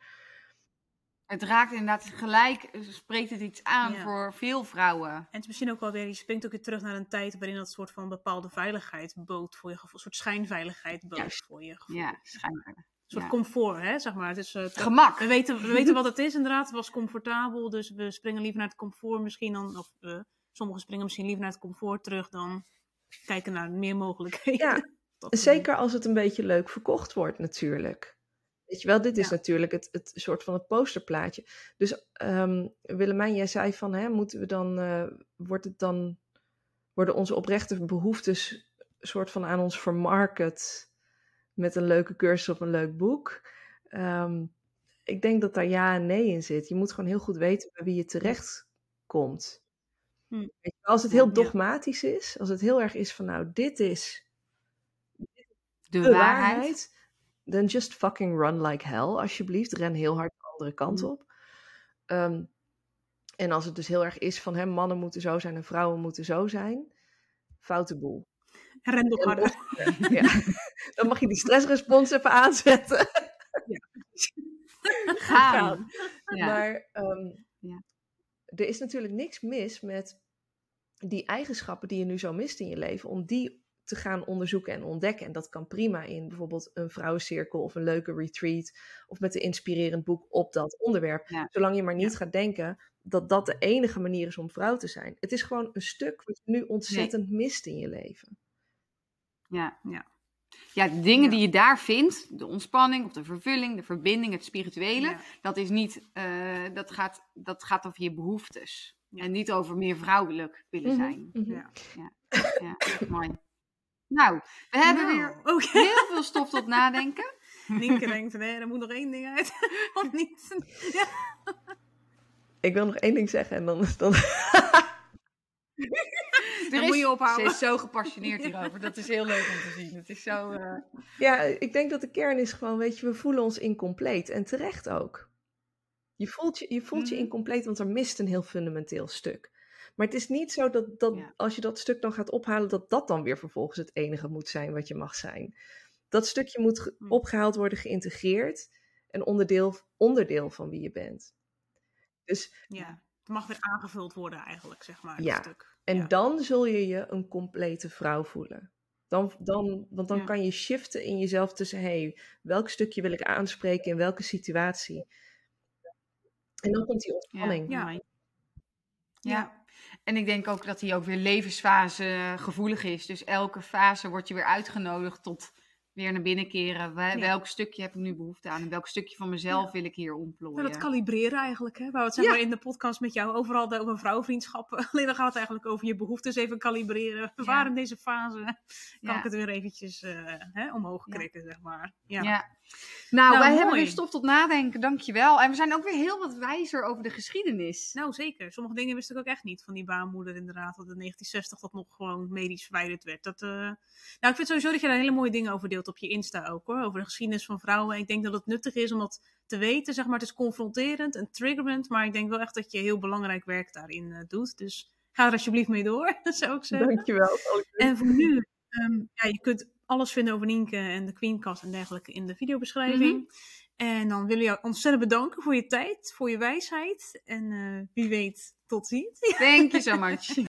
Het raakt inderdaad gelijk, spreekt het iets aan Ja. voor veel vrouwen. En het is misschien ook wel weer, je springt ook weer terug naar een tijd waarin dat soort van bepaalde veiligheid bood voor je gevoel. Een soort schijnveiligheid bood voor je gevoel. Ja, schijnbaar. Een soort ja. comfort, hè, zeg maar. Het is, eh, het- Gemak. we, weten, we weten wat het is inderdaad. Het was comfortabel, dus we springen liever naar het comfort misschien dan... Of eh, sommigen springen misschien liever naar het comfort terug dan kijken naar meer mogelijkheden. Ja, <laughs> Zeker als het een beetje leuk verkocht wordt, natuurlijk. Weet je wel, dit is Ja. natuurlijk het, het soort van het posterplaatje. Dus ehm Willemijn, jij zei van, hè, moeten we dan, eh, wordt het dan, worden onze oprechte behoeftes soort van aan ons vermarket met een leuke cursus of een leuk boek? Ehm, ik denk dat daar ja en nee in zit. Je moet gewoon heel goed weten bij wie je terecht komt. Hm. Als het heel dogmatisch is, als het heel erg is van, nou, dit is De, de waarheid. Dan just fucking run like hell, alsjeblieft. Ren heel hard de andere kant Mm. op. Ehm, en als het dus heel erg is van hè, mannen moeten zo zijn en vrouwen moeten zo zijn, foute boel. En ren nog harder. <laughs> ja. Dan mag je die stressrespons even aanzetten. <laughs> Gaan. Ja. Maar ehm, Ja. er is natuurlijk niks mis met die eigenschappen die je nu zo mist in je leven, om die te gaan onderzoeken en ontdekken. En dat kan prima in bijvoorbeeld een vrouwencirkel of een leuke retreat of met een inspirerend boek op dat onderwerp. Ja. Zolang je maar niet gaat denken dat dat de enige manier is om vrouw te zijn. Het is gewoon een stuk wat je nu ontzettend mist in je leven. Ja. Ja. Ja, de dingen Ja. die je daar vindt, de ontspanning of de vervulling, de verbinding, het spirituele, dat is niet, eh, dat, gaat, dat gaat over je behoeftes. En niet over meer vrouwelijk willen Mhm, zijn. mhm. Ja. Ja, mooi. Nou, we hebben Nou, weer Oké. heel veel stof tot nadenken. <laughs> Nienke denkt, nee, er moet nog één ding uit. <laughs> of niet? Ja. Ik wil nog één ding zeggen en dan, dan <laughs> Er moet je ophouden. Ze is zo gepassioneerd hierover. Dat is heel leuk om te zien. Het is zo... eh, Ja, ik denk dat de kern is gewoon, weet je, we voelen ons incompleet. En terecht ook. Je voelt je, je, voelt je Mhm. incompleet, want er mist een heel fundamenteel stuk. Maar het is niet zo dat, dat Ja. als je dat stuk dan gaat ophalen, dat dat dan weer vervolgens het enige moet zijn wat je mag zijn. Dat stukje moet Mhm. opgehaald worden, geïntegreerd en onderdeel, onderdeel van wie je bent. Dus, ja. Het mag weer aangevuld worden eigenlijk, zeg maar. Ja. Stuk. en Ja. dan zul je je een complete vrouw voelen. Dan, dan, want dan Ja. kan je shiften in jezelf tussen, hey, welk stukje wil ik aanspreken in welke situatie? En dan komt die ontspanning. Ja. Ja. En ik denk ook dat hij ook weer levensfase gevoelig is. Dus elke fase wordt je weer uitgenodigd tot weer naar binnen keren. Wel-. Welk stukje heb ik nu behoefte aan? En welk stukje van mezelf wil ik hier ontplooien? Ja, dat kalibreren eigenlijk, hè? Waar we het zeg maar in de podcast met jou overal over vrouwvriendschappen. <laughs> Alleen dan gaat het eigenlijk over je behoeftes even kalibreren. Waar in deze fase kan ik het weer eventjes eh, hè, omhoog krikken, zeg maar. Ja. Ja. Nou, Nou, wij hebben weer stof tot nadenken, dankjewel. En we zijn ook weer heel wat wijzer over de geschiedenis. Nou, zeker. Sommige dingen wist ik ook echt niet van die baarmoeder inderdaad. Dat in 1960 dat nog gewoon medisch verwijderd werd. Dat, eh, Nou, ik vind sowieso dat je daar hele mooie dingen over deelt op je Insta ook hoor. Over de geschiedenis van vrouwen. En ik denk dat het nuttig is om dat te weten. Zeg maar, het is confronterend en triggerend. Maar ik denk wel echt dat je heel belangrijk werk daarin eh, doet. Dus ga er alsjeblieft mee door, <laughs> zou ik zeggen. Dankjewel. En voor nu, ehm, ja, je kunt alles vinden over Nienke en de Queencast en dergelijke in de videobeschrijving. En dan willen we jou ontzettend bedanken voor je tijd, voor je wijsheid. En eh, wie weet, tot ziens. Thank you so <laughs> much.